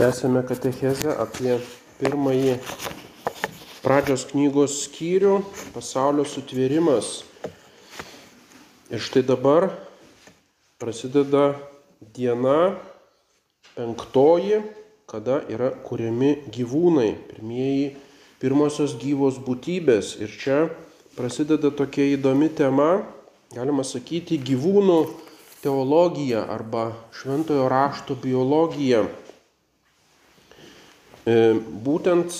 Tęsėme katechezę apie pirmąjį pradžios knygos skyrių - pasaulio sutvėrimas. Ir štai dabar prasideda diena penktoji, kada yra kuriami gyvūnai, pirmieji, pirmosios gyvos būtybės. Ir čia prasideda tokia įdomi tema, galima sakyti, gyvūnų teologija arba šventojo rašto biologija. E, būtent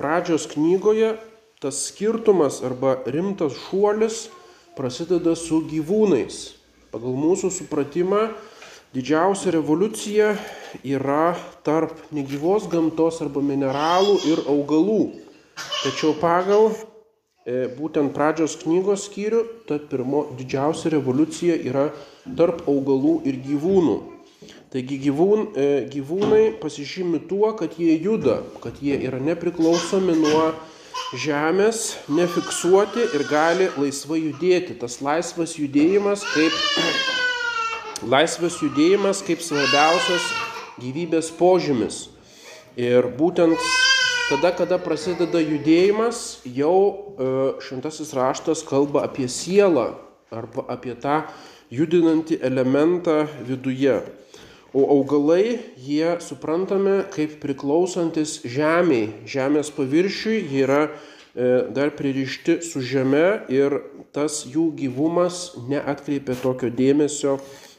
pradžios knygoje tas skirtumas arba rimtas šuolis prasideda su gyvūnais. Pagal mūsų supratimą didžiausia revoliucija yra tarp negyvos gamtos arba mineralų ir augalų. Tačiau pagal e, būtent pradžios knygos skyrių ta pirmo didžiausia revoliucija yra tarp augalų ir gyvūnų. Taigi gyvūn, e, gyvūnai pasižymi tuo, kad jie juda, kad jie yra nepriklausomi nuo žemės, nefiksuoti ir gali laisvai judėti. Tas laisvas judėjimas kaip, laisvas judėjimas kaip svarbiausias gyvybės požymis. Ir būtent tada, kada prasideda judėjimas, jau e, šventasis raštas kalba apie sielą arba apie tą judinantį elementą viduje. O augalai, jie suprantame kaip priklausantis žemiai, žemės paviršiui, jie yra e, dar pririšti su žeme ir tas jų gyvumas neatkreipia tokio dėmesio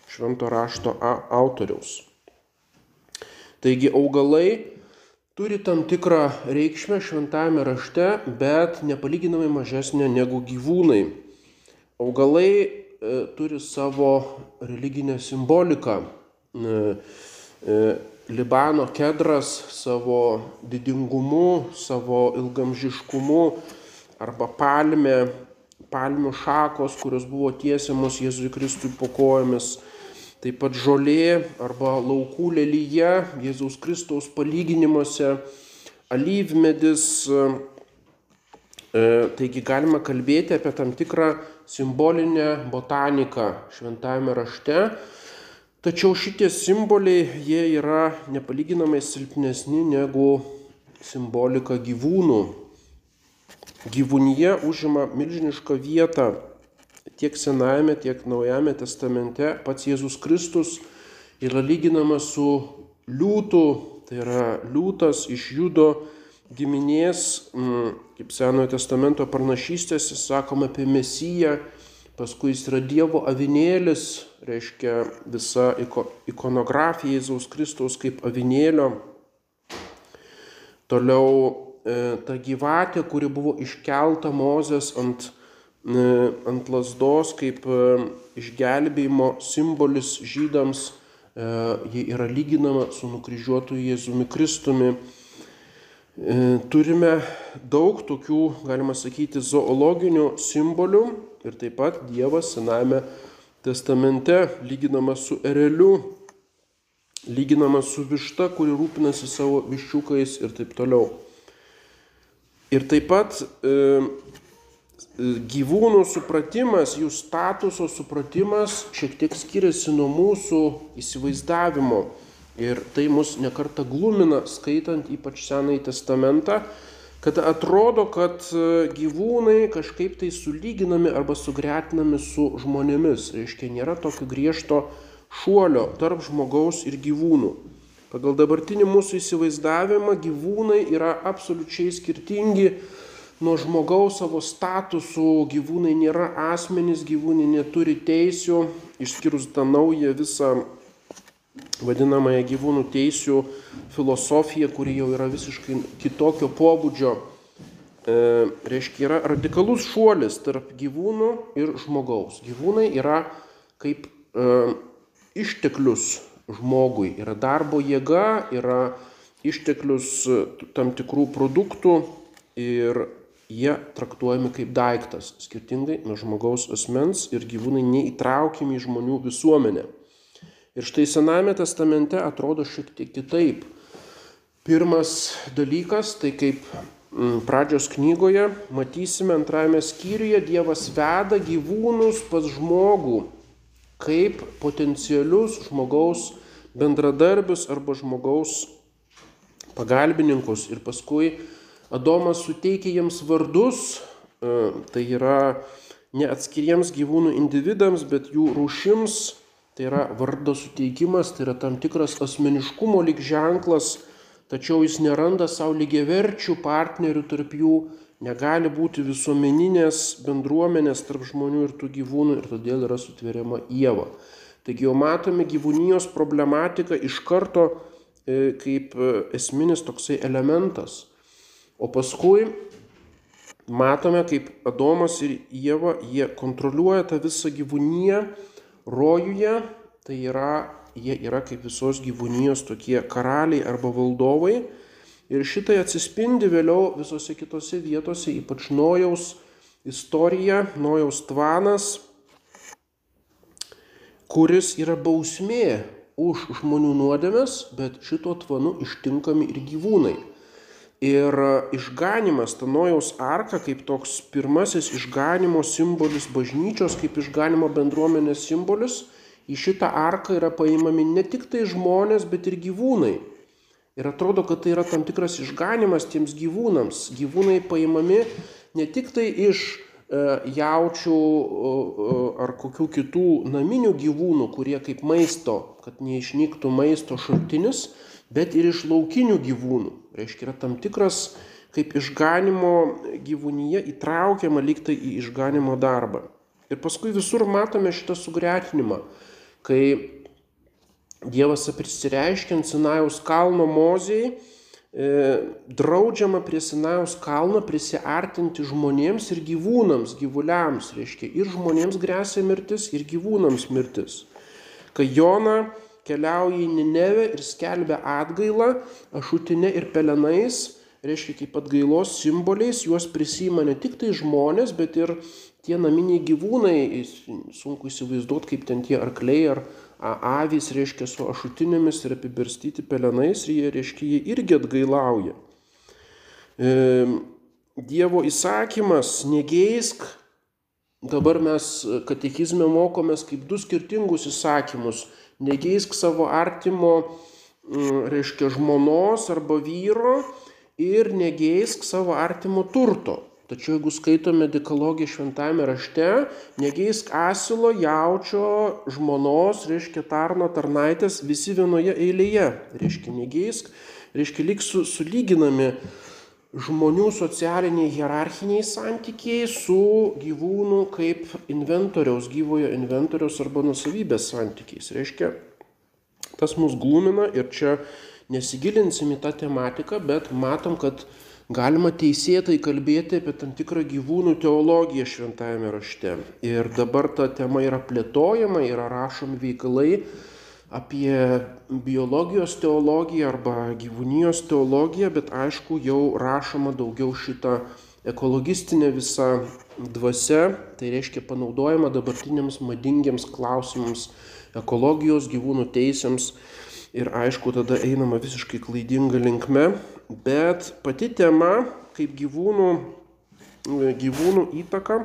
švento rašto autoriaus. Taigi augalai turi tam tikrą reikšmę šventame rašte, bet nepalyginamai mažesnė negu gyvūnai. Augalai e, turi savo religinę simboliką. E, e, Libano kedras savo didingumu, savo ilgamžiškumu arba palmė, palmių šakos, kurios buvo tiesiamos Jėzui Kristui po kojomis, taip pat žolė arba laukų lelyje Jėzaus Kristaus palyginimuose, alyvmedis. E, taigi galima kalbėti apie tam tikrą simbolinę botaniką šventajame rašte Tačiau šitie simboliai, jie yra nepalyginamai silpnesni negu simbolika gyvūnų. Gyvūnyje užima milžinišką vietą tiek Senajame, tiek Naujame testamente. Pats Jėzus Kristus yra lyginamas su liūtų, tai yra liūtas iš judo giminės, mm, kaip Senojo testamento pranašystės, sakoma apie Mesiją paskui jis yra Dievo avinėlis, reiškia visa ikonografija Jėzaus Kristaus kaip avinėlio. Toliau e, ta gyvatė, kuri buvo iškelta Mozės ant, e, ant lasdos kaip e, išgelbėjimo simbolis žydams, ji yra lyginama su nukryžiuotu Jėzumi Kristumi. Turime daug tokių, galima sakyti, zoologinių simbolių, Ir taip pat Dievas Sename testamente lyginamas su ereliu, lyginamas su višta, kuri rūpinasi savo viščiukais ir taip toliau. Ir taip pat e, gyvūnų supratimas, jų statuso supratimas šiek tiek skiriasi nuo mūsų įsivaizdavimo. Ir tai mus nekarta glumina, skaitant ypač Senąjį testamentą, kad atrodo, kad e, gyvūnai kažkaip tai sulyginami arba sugretinami su žmonėmis. Reiškia, nėra tokio griežto šuolio tarp žmogaus ir gyvūnų. Pagal dabartinį mūsų įsivaizdavimą gyvūnai yra absoliučiai skirtingi nuo žmogaus savo statusų. Gyvūnai nėra asmenys, gyvūnai neturi teisių, išskyrus tą naują visą vadinamąją gyvūnų teisių filosofiją, kuri jau yra visiškai kitokio pobūdžio. E, reiškia, yra radikalus šuolis tarp gyvūnų ir žmogaus. Gyvūnai yra kaip e, išteklius žmogui, yra darbo jėga, yra išteklius tam tikrų produktų ir jie traktuojami kaip daiktas, skirtingai nuo žmogaus asmens ir gyvūnai neįtraukiami į žmonių visuomenę. Ir štai Sename testamente atrodo šiek tiek kitaip. Pirmas dalykas, tai kaip mm, pradžios knygoje matysime antrajame skyriuje, Dievas veda gyvūnus pas žmogų kaip potencialius žmogaus bendradarbius arba žmogaus pagalbininkus ir paskui Adomas suteikia jiems vardus, e, tai yra ne atskiriems gyvūnų individams, bet jų rūšims, tai yra vardo suteikimas, tai yra tam tikras asmeniškumo lyg ženklas, tačiau jis neranda savo lygiaverčių partnerių tarp jų, negali būti visuomeninės bendruomenės tarp žmonių ir tų gyvūnų ir todėl yra sutveriama Jėva. Taigi jau matome gyvūnijos problematiką iš karto e, kaip e, esminis toksai elementas. O paskui matome, kaip Adomas ir Jėva, jie kontroliuoja tą visą gyvūniją rojuje, tai yra, jie yra kaip visos gyvūnijos tokie karaliai arba valdovai. Ir šitai atsispindi vėliau visose kitose vietose, ypač Nojaus istorija, Nojaus tvanas, kuris yra bausmė už žmonių nuodėmes, bet šito tvanu ištinkami ir gyvūnai. Ir išganimas, ta Nojaus arka kaip toks pirmasis išganimo simbolis bažnyčios, kaip išganimo bendruomenės simbolis, į šitą arką yra paimami ne tik tai žmonės, bet ir gyvūnai. Ir atrodo, kad tai yra tam tikras išganimas tiems gyvūnams. Gyvūnai paimami ne tik tai iš E, jaučių ar kokių kitų naminių gyvūnų, kurie kaip maisto, kad neišnyktų maisto šaltinis, bet ir iš laukinių gyvūnų. Reiškia, yra tam tikras kaip išganimo gyvūnyje įtraukiama liktai į išganimo darbą. Ir paskui visur matome šitą sugretinimą, kai Dievas prisireiškia ant Sinajaus kalno mozijai E, draudžiama prie Sinajaus kalno prisiartinti žmonėms ir gyvūnams, gyvuliams, reiškia ir žmonėms grėsia mirtis, ir gyvūnams mirtis. Kai Jona keliauja į Ninevę ir skelbia atgailą ašutinė ir pelenais, reiškia kaip atgailos simboliais, juos prisima ne tik tai žmonės, bet ir tie naminiai gyvūnai, sunku įsivaizduoti, kaip ten tie arkliai ar avys, reiškia, su ašutinėmis ir apibarstyti pelenais ir jie, reiškia, jie irgi atgailauja. E, Dievo įsakymas negeisk, dabar mes katekizme mokomės kaip du skirtingus įsakymus. Negeisk savo artimo, reiškia, žmonos arba vyro ir negeisk savo artimo turto. Tačiau jeigu skaitome dekologiją šventame rašte, negeisk asilo, jaučio, žmonos, reiškia tarno, tarnaitės, visi vienoje eilėje. Reiškia negeisk, reiškia lyg su, sulyginami žmonių socialiniai hierarchiniai santykiai su gyvūnų kaip inventoriaus, gyvojo inventoriaus arba nusavybės santykiais. Reiškia, tas mus glumina ir čia nesigilinsim į tą tematiką, bet matom, kad galima teisėtai kalbėti apie tam tikrą gyvūnų teologiją šventajame rašte. Ir dabar ta tema yra plėtojama, yra rašomi veikalai apie biologijos teologiją arba gyvūnijos teologiją, bet aišku, jau rašoma daugiau šitą ekologistinę visą dvasę, tai reiškia panaudojama dabartiniams madingiams klausimams ekologijos, gyvūnų teisėms ir aišku, tada einama visiškai klaidinga linkme, bet pati tema kaip gyvūnų, gyvūnų įtaka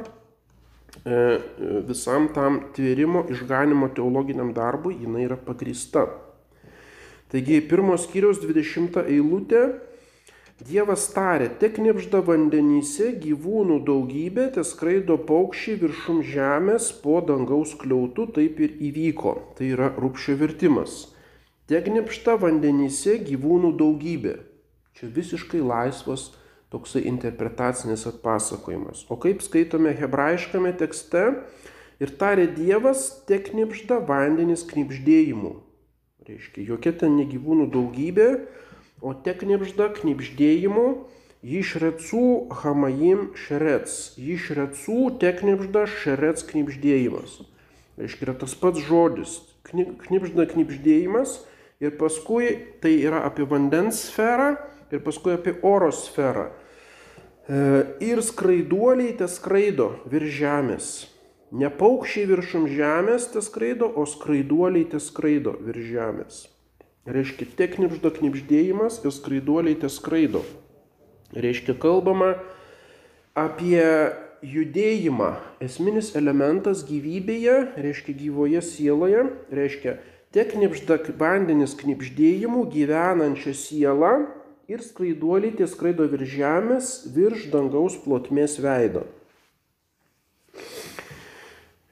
visam tam tvėrimo išganimo teologiniam darbui jinai yra pagrįsta. Taigi pirmos skyriaus 20 eilutė Dievas tarė, tek nepžda vandenyse gyvūnų daugybė, te skraido paukščiai viršum žemės po dangaus kliautų, taip ir įvyko. Tai yra rūpšio vertimas. Tek nepžda vandenyse gyvūnų daugybė. Čia visiškai laisvas toksai interpretacinis atpasakojimas. O kaip skaitome hebrajiškame tekste, ir tarė Dievas, te knipžda vandenis knipždėjimu. Reiškia, jokia ten negyvūnų daugybė, o te knipžda knipždėjimu, Jišrecų hamajim šerets. Jišrecų te knipžda šerets knipždėjimas. Reiškia, yra tas pats žodis. Knipžda knipždėjimas ir paskui tai yra apie vandens sferą ir paskui apie oro sferą. E, ir skraiduoliai te skraido virš žemės. Ne paukščiai viršum žemės te skraido, o skraiduoliai te skraido virš žemės. Reiškia, te knipžda knipždėjimas ir skraiduoliai te skraido. Reiškia, kalbama apie judėjimą. Esminis elementas gyvybėje, reiškia gyvoje sieloje, reiškia, te knipžda vandenis knipždėjimu gyvenančią sielą ir skraiduoliai tie skraido virš žemės, virš dangaus plotmės veido.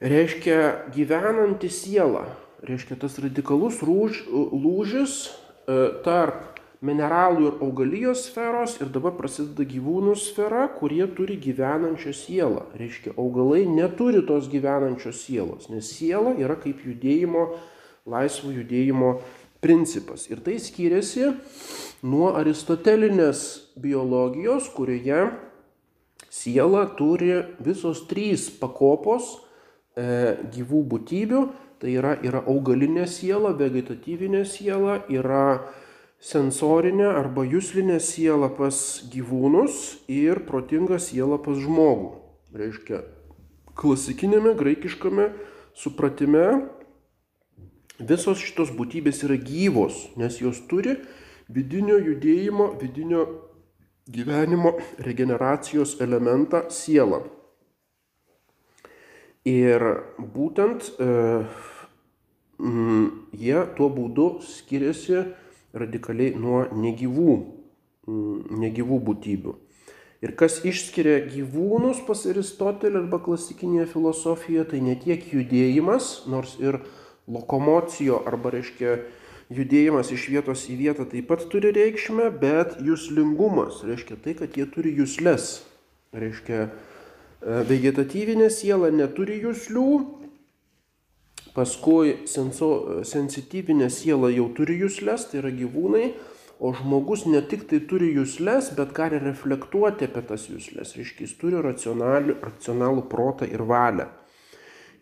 Reiškia gyvenanti siela, reiškia tas radikalus rūž, lūžis e, tarp mineralų ir augalijos sferos ir dabar prasideda gyvūnų sfera, kurie turi gyvenančią sielą. Reiškia, augalai neturi tos gyvenančios sielos, nes siela yra kaip judėjimo, laisvo judėjimo principas. Ir tai skiriasi nuo aristotelinės biologijos, kurioje siela turi visos trys pakopos e, gyvų būtybių. Tai yra, yra augalinė siela, vegetatyvinė siela, yra sensorinė arba juslinė siela pas gyvūnus ir protinga siela pas žmogų. Reiškia, klasikinėme graikiškame supratime visos šitos būtybės yra gyvos, nes jos turi vidinio judėjimo, vidinio gyvenimo regeneracijos elementą sielą. Ir būtent e, m, jie tuo būdu skiriasi radikaliai nuo negyvų, mm, negyvų būtybių. Ir kas išskiria gyvūnus pas Aristotelį arba klasikinėje filosofijoje, tai ne tiek judėjimas, nors ir lokomocijo arba reiškia judėjimas iš vietos į vietą taip pat turi reikšmę, bet jūslingumas reiškia tai, kad jie turi jūsles. Reiškia, e, vegetatyvinė siela neturi jūslių, Paskui senso, sensityvinė siela jau turi jūslės, tai yra gyvūnai, o žmogus ne tik tai turi jūslės, bet gali reflektuoti apie tas jūslės. Reiškia, jis turi racionalų protą ir valią.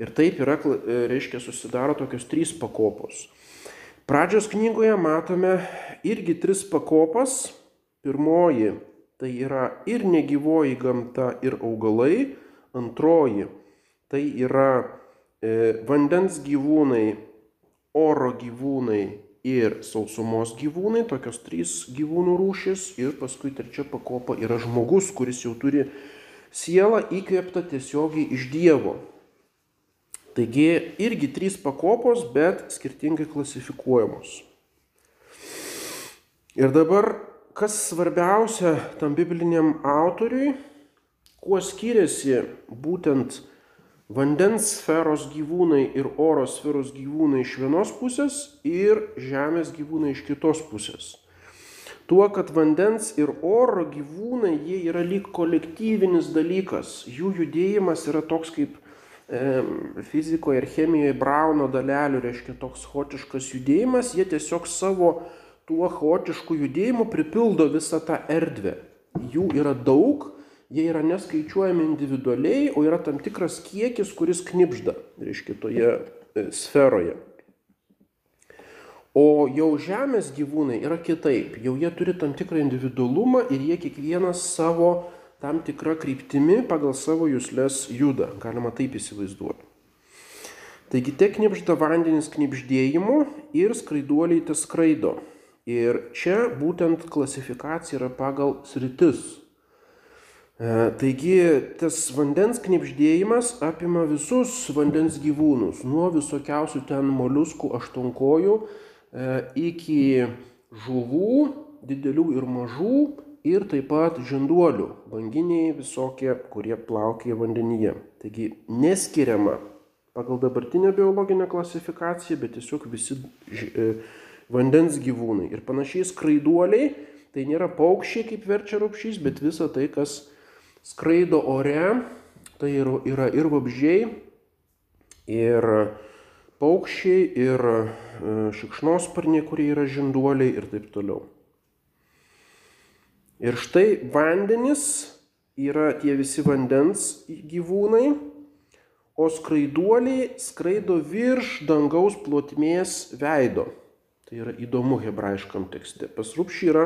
Ir taip yra, reiškia, susidaro tokios trys pakopos. Pradžios knygoje matome irgi tris pakopas. Pirmoji tai yra ir negyvoji gamta, ir augalai. Antroji tai yra E, vandens gyvūnai, oro gyvūnai ir sausumos gyvūnai, tokios trys gyvūnų rūšis ir paskui trečia pakopa yra žmogus, kuris jau turi sielą įkvėptą tiesiogiai iš Dievo. Taigi irgi trys pakopos, bet skirtingai klasifikuojamos. Ir dabar, kas svarbiausia tam bibliniam autoriui, kuo skiriasi būtent vandens sferos gyvūnai ir oro sferos gyvūnai iš vienos pusės ir žemės gyvūnai iš kitos pusės. Tuo, kad vandens ir oro gyvūnai, jie yra lyg kolektyvinis dalykas, jų judėjimas yra toks kaip fizikoje ir chemijoje Brauno dalelių, reiškia toks chaotiškas judėjimas, jie tiesiog savo tuo chaotišku judėjimu pripildo visą tą erdvę. Jų yra daug jie yra neskaičiuojami individualiai, o yra tam tikras kiekis, kuris knipžda, reiškia, toje e, sferoje. O jau žemės gyvūnai yra kitaip, jau jie turi tam tikrą individualumą ir jie kiekvienas savo tam tikrą kryptimi pagal savo jūslės juda, galima taip įsivaizduoti. Taigi te knipžda vandenis knipždėjimu ir skraiduoliai te skraido. Ir čia būtent klasifikacija yra pagal sritis, E, taigi tas vandens knipždėjimas apima visus vandens gyvūnus, nuo visokiausių ten moliuskų aštuonkojų e, iki žuvų, didelių ir mažų, ir taip pat žinduolių, banginiai visokie, kurie plaukia vandenyje. Taigi neskiriama pagal dabartinę biologinę klasifikaciją, bet tiesiog visi e, vandens gyvūnai. Ir panašiai skraiduoliai, tai nėra paukščiai, kaip verčia rupšys, bet visa tai, kas skraido ore, tai yra ir vabžiai, ir paukščiai, ir e, šikšnosparniai, kurie yra žinduoliai ir taip toliau. Ir štai vandenis yra tie visi vandens gyvūnai, o skraiduoliai skraido virš dangaus plotmės veido. Tai yra įdomu hebrajiškam tekste. Pas rūpšį yra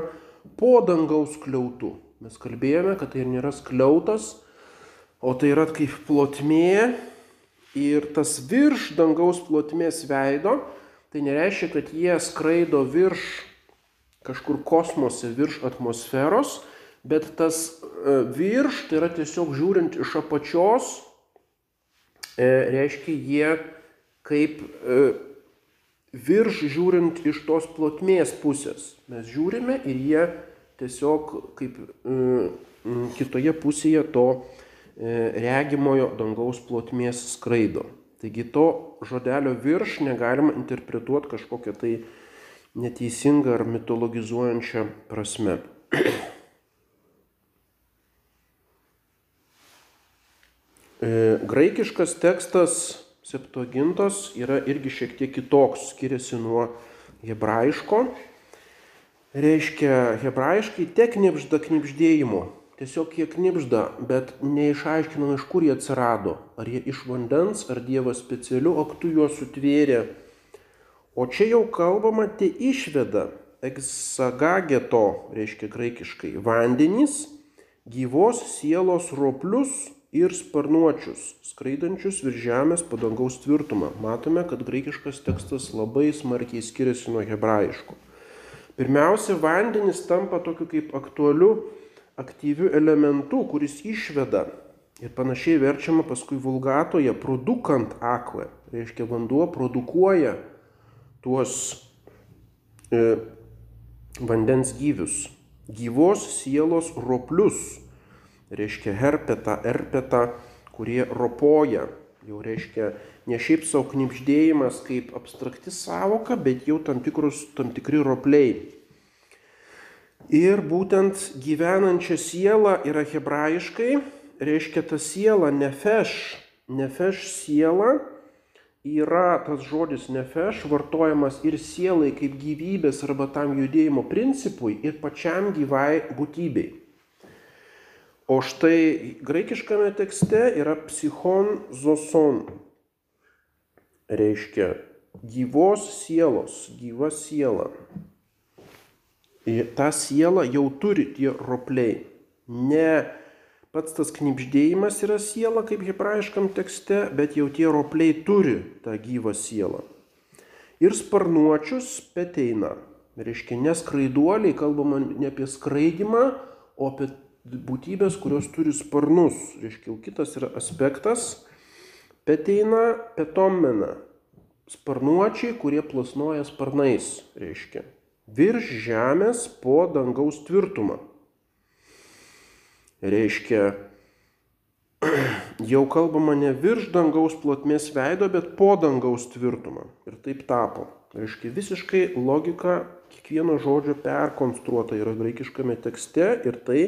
po dangaus kliautų. Mes kalbėjome, kad tai nėra skliautas, o tai yra kaip plotmė ir tas virš dangaus plotmės veido, tai nereiškia, kad jie skraido virš kažkur kosmose, virš atmosferos, bet tas e, virš, tai yra tiesiog žiūrint iš apačios, e, reiškia jie kaip e, virš žiūrint iš tos plotmės pusės. Mes žiūrime ir jie tiesiog kaip e, kitoje pusėje to e, regimojo dangaus plotmės skraido. Taigi to žodelio virš negalima interpretuoti kažkokią tai neteisingą ar mitologizuojančią prasme. E, graikiškas tekstas Septuagintos yra irgi šiek tiek kitoks, skiriasi nuo hebrajiško. Reiškia, hebrajiškai te knipžda knipždėjimu. Tiesiog jie knipžda, bet neišaiškinama, iš kur jie atsirado. Ar jie iš vandens, ar Dievas specialiu aktu juos sutvėrė. O čia jau kalbama, te išveda eksagageto, reiškia graikiškai, vandenys, gyvos sielos roplius ir sparnuočius, skraidančius virš žemės padangaus tvirtumą. Matome, kad graikiškas tekstas labai smarkiai skiriasi nuo hebrajiško. Pirmiausia, vandenis tampa tokiu kaip aktualiu, aktyviu elementu, kuris išveda ir panašiai verčiama paskui vulgatoje produkant akvę. Reiškia, vanduo produkuoja tuos e, vandens gyvius, gyvos sielos roplius reiškia herpetą, erpetą, kurie ropoja. Jau reiškia ne šiaip savo knipždėjimas kaip abstrakti savoka, bet jau tam, tikrus, tam tikri ropliai. Ir būtent gyvenančia siela yra hebrajiškai, reiškia ta siela nefeš, nefeš siela yra tas žodis nefeš vartojamas ir sielai kaip gyvybės arba tam judėjimo principui ir pačiam gyvai būtybei. O štai graikiškame tekste yra psichon zoson. Reiškia gyvos sielos, gyva siela. Ir tą sielą jau turi tie ropliai. Ne pats tas knipždėjimas yra siela, kaip hebrajiškam tekste, bet jau tie ropliai turi tą gyvą sielą. Ir sparnuočius peteina. Reiškia, neskraiduoliai, kalbama ne apie skraidimą, o apie būtybės, kurios turi sparnus. Reiškia, kitas yra aspektas. Peteina petomena. Sparnuočiai, kurie plasnoja sparnais. Reiškia, virš žemės po dangaus tvirtumą. Reiškia, jau kalbama ne virš dangaus plotmės veido, bet po dangaus tvirtumą. Ir taip tapo. Reiškia, visiškai logika kiekvieno žodžio perkonstruota yra graikiškame tekste ir tai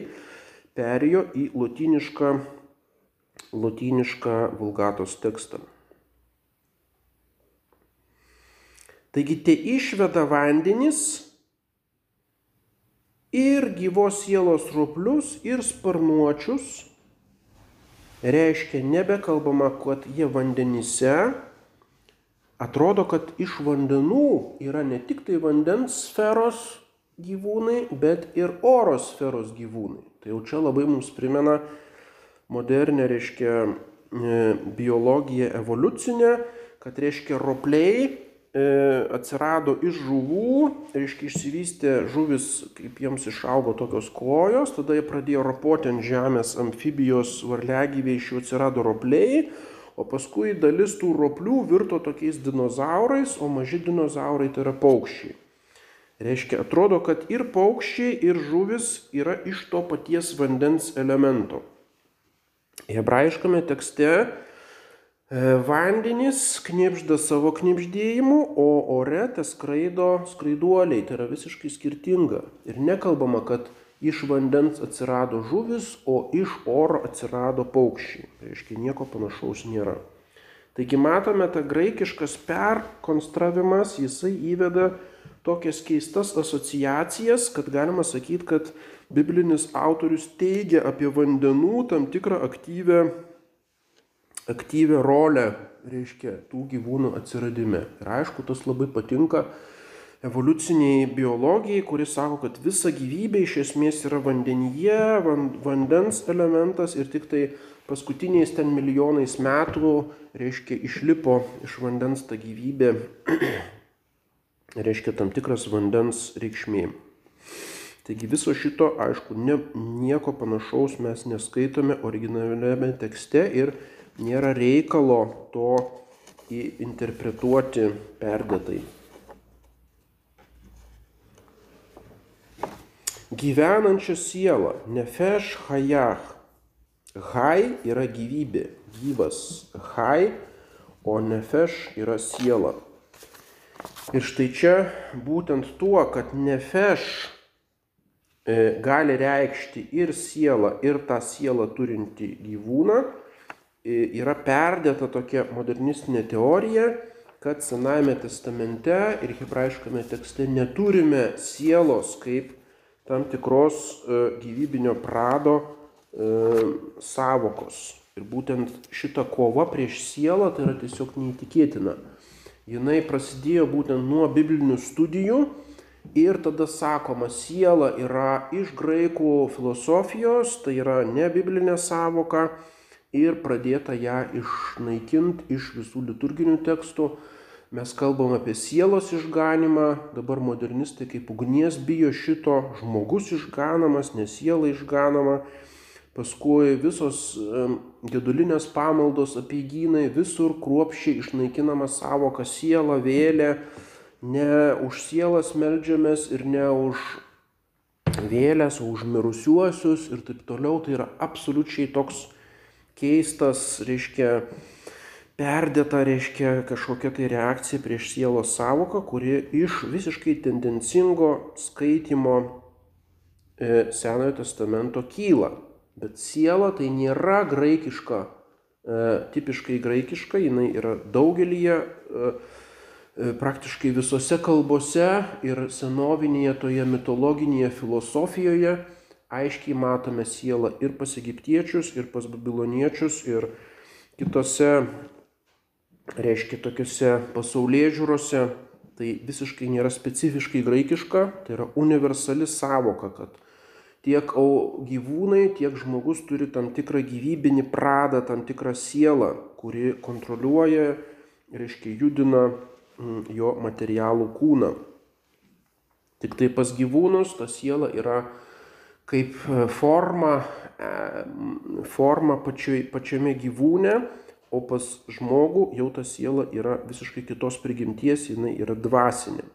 perėjo į lotynišką, lotynišką vulgatos tekstą. Taigi te išveda vandenis ir gyvos sielos ruplius ir sparnuočius. Reiškia, nebekalbama, kad jie vandenyse. Atrodo, kad iš vandenų yra ne tik tai vandens sferos gyvūnai, bet ir oro sferos gyvūnai. Tai jau čia labai mums primena modernę, reiškia, e, biologiją evoliucinę, kad, reiškia, ropliai atsirado iš žuvų, reiškia, išsivystė žuvis, kaip jiems išaugo tokios kojos, tada jie pradėjo ropoti ant žemės amfibijos varliagyviai, iš jų atsirado ropliai, o paskui dalis tų roplių virto tokiais dinozaurais, o maži dinozaurai tai yra paukščiai. Reiškia, atrodo, kad ir paukščiai, ir žuvis yra iš to paties vandens elemento. Hebrajiškame tekste e, vandenys knipžda savo knipždėjimu, o ore te skraido skraiduoliai. Tai yra visiškai skirtinga. Ir nekalbama, kad iš vandens atsirado žuvis, o iš oro atsirado paukščiai. Tai reiškia, nieko panašaus nėra. Taigi matome, ta graikiškas perkonstravimas, jisai įveda tokias keistas asociacijas, kad galima sakyti, kad biblinis autorius teigia apie vandenų tam tikrą aktyvę, aktyvę rolę, reiškia, tų gyvūnų atsiradime. Ir aišku, tas labai patinka evoliuciniai biologijai, kuris sako, kad visa gyvybė iš esmės yra vandenyje, vandens elementas ir tik tai paskutiniais ten milijonais metų, reiškia, išlipo iš vandens ta gyvybė reiškia tam tikras vandens reikšmė. Taigi viso šito, aišku, ne, nieko panašaus mes neskaitome originaliame tekste ir nėra reikalo to interpretuoti perdėtai. gyvenančią sielą, nefeš hajach. Hai yra gyvybė, gyvas. Hai, o nefeš yra siela. Ir štai čia būtent tuo, kad nefeš e, gali reikšti ir sielą, ir tą sielą turinti gyvūną, yra perdėta tokia modernistinė teorija, kad Senajame testamente ir hebrajiškame tekste neturime sielos kaip tam tikros e, gyvybinio prado savokos. Ir būtent šita kova prieš sielą tai yra tiesiog neįtikėtina jinai prasidėjo būtent nuo biblinių studijų ir tada sakoma, siela yra iš graikų filosofijos, tai yra ne biblinė savoka ir pradėta ją išnaikinti iš visų liturginių tekstų. Mes kalbam apie sielos išganimą, dabar modernistai kaip ugnies bijo šito, žmogus išganamas, ne siela išganama paskui visos gedulinės pamaldos, apiegynai, visur kruopščiai išnaikinama savoka siela, vėlė, ne už sielas melžiamės ir ne už vėlės, o už mirusiuosius ir taip toliau. Tai yra absoliučiai toks keistas, reiškia, perdėta, reiškia, kažkokia tai reakcija prieš sielos savoką, kuri iš visiškai tendencingo skaitimo e, Senojo testamento kyla. Bet siela tai nėra graikiška, e, tipiškai graikiška, jinai yra daugelyje, e, e, praktiškai visose kalbose ir senovinėje toje mitologinėje filosofijoje aiškiai matome sielą ir pas egiptiečius, ir pas babiloniečius, ir kitose, reiškia, tokiuose pasaulyje žiūrose. Tai visiškai nėra specifiškai graikiška, tai yra universali savoka, kad tiek gyvūnai, tiek žmogus turi tam tikrą gyvybinį pradą, tam tikrą sielą, kuri kontroliuoja, reiškia, judina mm, jo materialų kūną. Tik tai pas gyvūnus ta siela yra kaip e, forma, e, forma pačioj, pačiame gyvūne, o pas žmogų jau ta siela yra visiškai kitos prigimties, jinai yra dvasinė.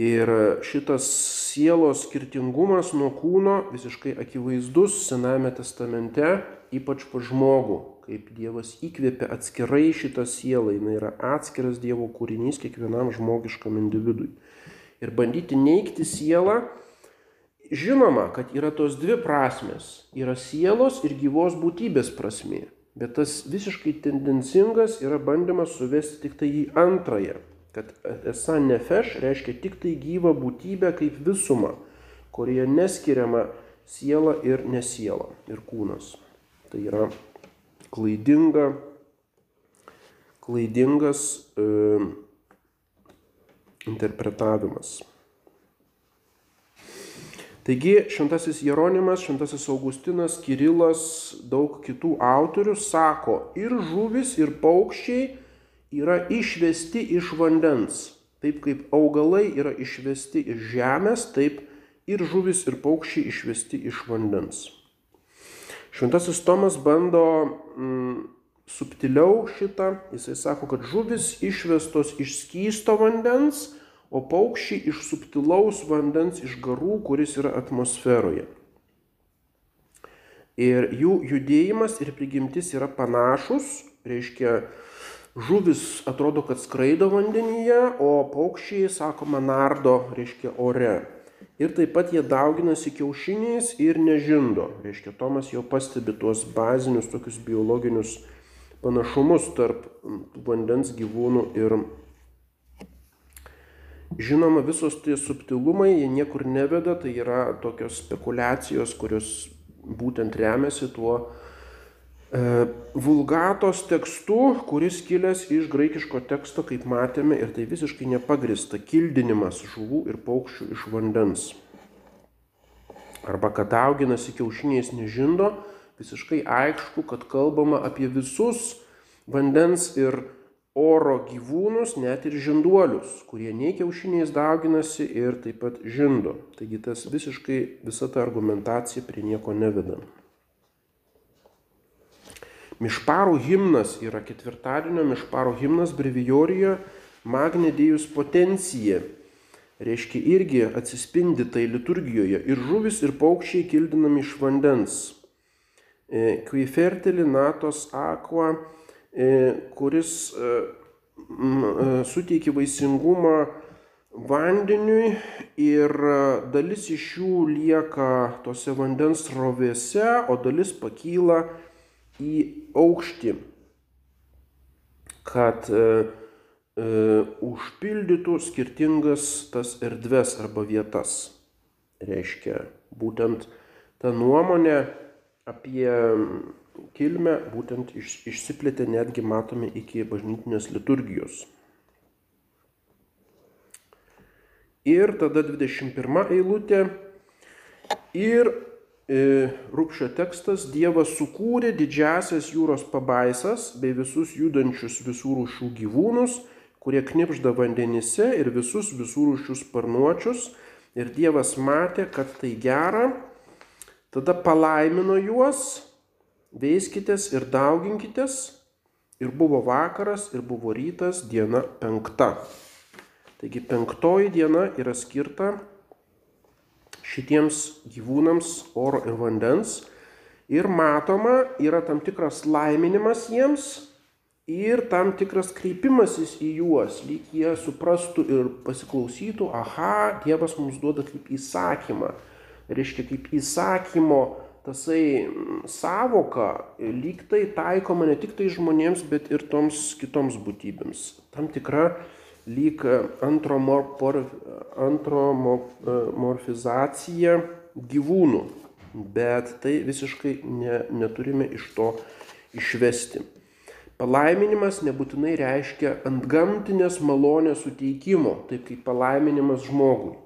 Ir šitas sielos skirtingumas nuo kūno visiškai akivaizdus Sename testamente, ypač pa žmogų, kaip Dievas įkvėpia atskirai šitą sielą, jinai yra atskiras Dievo kūrinys kiekvienam žmogiškam individui. Ir bandyti neikti sielą, žinoma, kad yra tos dvi prasmes - yra sielos ir gyvos būtybės prasme. Bet tas visiškai tendencingas yra bandymas suvesti tik tai į antrąją kad esą nefeš reiškia tik tai gyvą būtybę kaip visumą, kurioje neskiriama siela ir nesiela ir kūnas. Tai yra klaidinga, klaidingas e, interpretavimas. Taigi šventasis Jeronimas, šventasis Augustinas, Kirilas, daug kitų autorių sako, ir žuvis, ir paukščiai yra išvesti iš vandens. Taip kaip augalai yra išvesti iš žemės, taip ir žuvis ir paukščiai išvesti iš vandens. Šventasis Tomas bando mm, subtiliau šitą, jisai sako, kad žuvis išvestos iš skysto vandens, o paukščiai iš subtilaus vandens, iš garų, kuris yra atmosferoje. Ir jų judėjimas ir prigimtis yra panašus, reiškia, žuvis atrodo, kad skraido vandenyje, o paukščiai, sakoma, nardo, reiškia, ore. Ir taip pat jie dauginasi kiaušiniais ir nežindo. Reiškia, Tomas jau pastebi tuos bazinius tokius biologinius panašumus tarp vandens gyvūnų ir Žinoma, visos tie subtilumai, jie niekur neveda, tai yra tokios spekulacijos, kurios būtent remiasi tuo E, vulgatos tekstu, kuris kilęs iš graikiško teksto, kaip matėme, ir tai visiškai nepagrista kildinimas žuvų ir paukščių iš vandens. Arba kad dauginasi kiaušiniais nežindo, visiškai aišku, kad kalbama apie visus vandens ir oro gyvūnus, net ir žinduolius, kurie nei kiaušiniais dauginasi ir taip pat žindo. Taigi tas visiškai visa ta argumentacija prie nieko neveda. Mišparų himnas yra ketvirtadienio mišparų himnas brevijorijoje Magne Dėjus potencija. reiškia irgi atsispindi tai liturgijoje. Ir žuvis, ir paukščiai kildinami iš vandens. E, qui fertili natos aqua, kuris e, suteikia vaisingumą vandeniui ir dalis iš jų lieka tose vandens rovėse, o dalis pakyla į aukštį, kad e, e, užpildytų skirtingas tas erdves arba vietas. Reiškia, būtent ta nuomonė apie kilmę būtent iš, išsiplėtė netgi matome iki bažnytinės liturgijos. Ir tada 21 eilutė. Ir e, rūpšio tekstas Dievas sukūrė didžiasias jūros pabaisas bei visus judančius visų rūšių gyvūnus, kurie knipžda vandenyse ir visus visų rūšių sparnuočius. Ir Dievas matė, kad tai gera. Tada palaimino juos, veiskitės ir dauginkitės. Ir buvo vakaras, ir buvo rytas, diena penkta. Taigi penktoji diena yra skirta šitiems gyvūnams oro ir vandens. Ir matoma, yra tam tikras laiminimas jiems ir tam tikras kreipimasis į juos, lyg jie suprastų ir pasiklausytų, aha, Dievas mums duoda kaip įsakymą. Reiškia, kaip įsakymo tasai mm, savoka lyg tai taikoma ne tik tai žmonėms, bet ir toms kitoms būtybėms. Tam tikra lyg antromorfizacija gyvūnų, bet tai visiškai ne, neturime iš to išvesti. Palaiminimas nebūtinai reiškia ant gamtinės malonės suteikimo, taip kaip palaiminimas žmogui.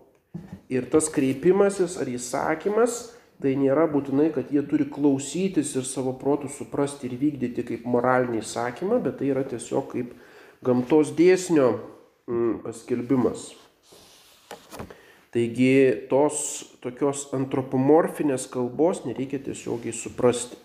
Ir tas kreipimasis ar įsakymas, tai nėra būtinai, kad jie turi klausytis ir savo protų suprasti ir vykdyti kaip moralinį įsakymą, bet tai yra tiesiog kaip gamtos dėsnio mm, paskelbimas. Taigi tos tokios antropomorfinės kalbos nereikia tiesiogiai suprasti.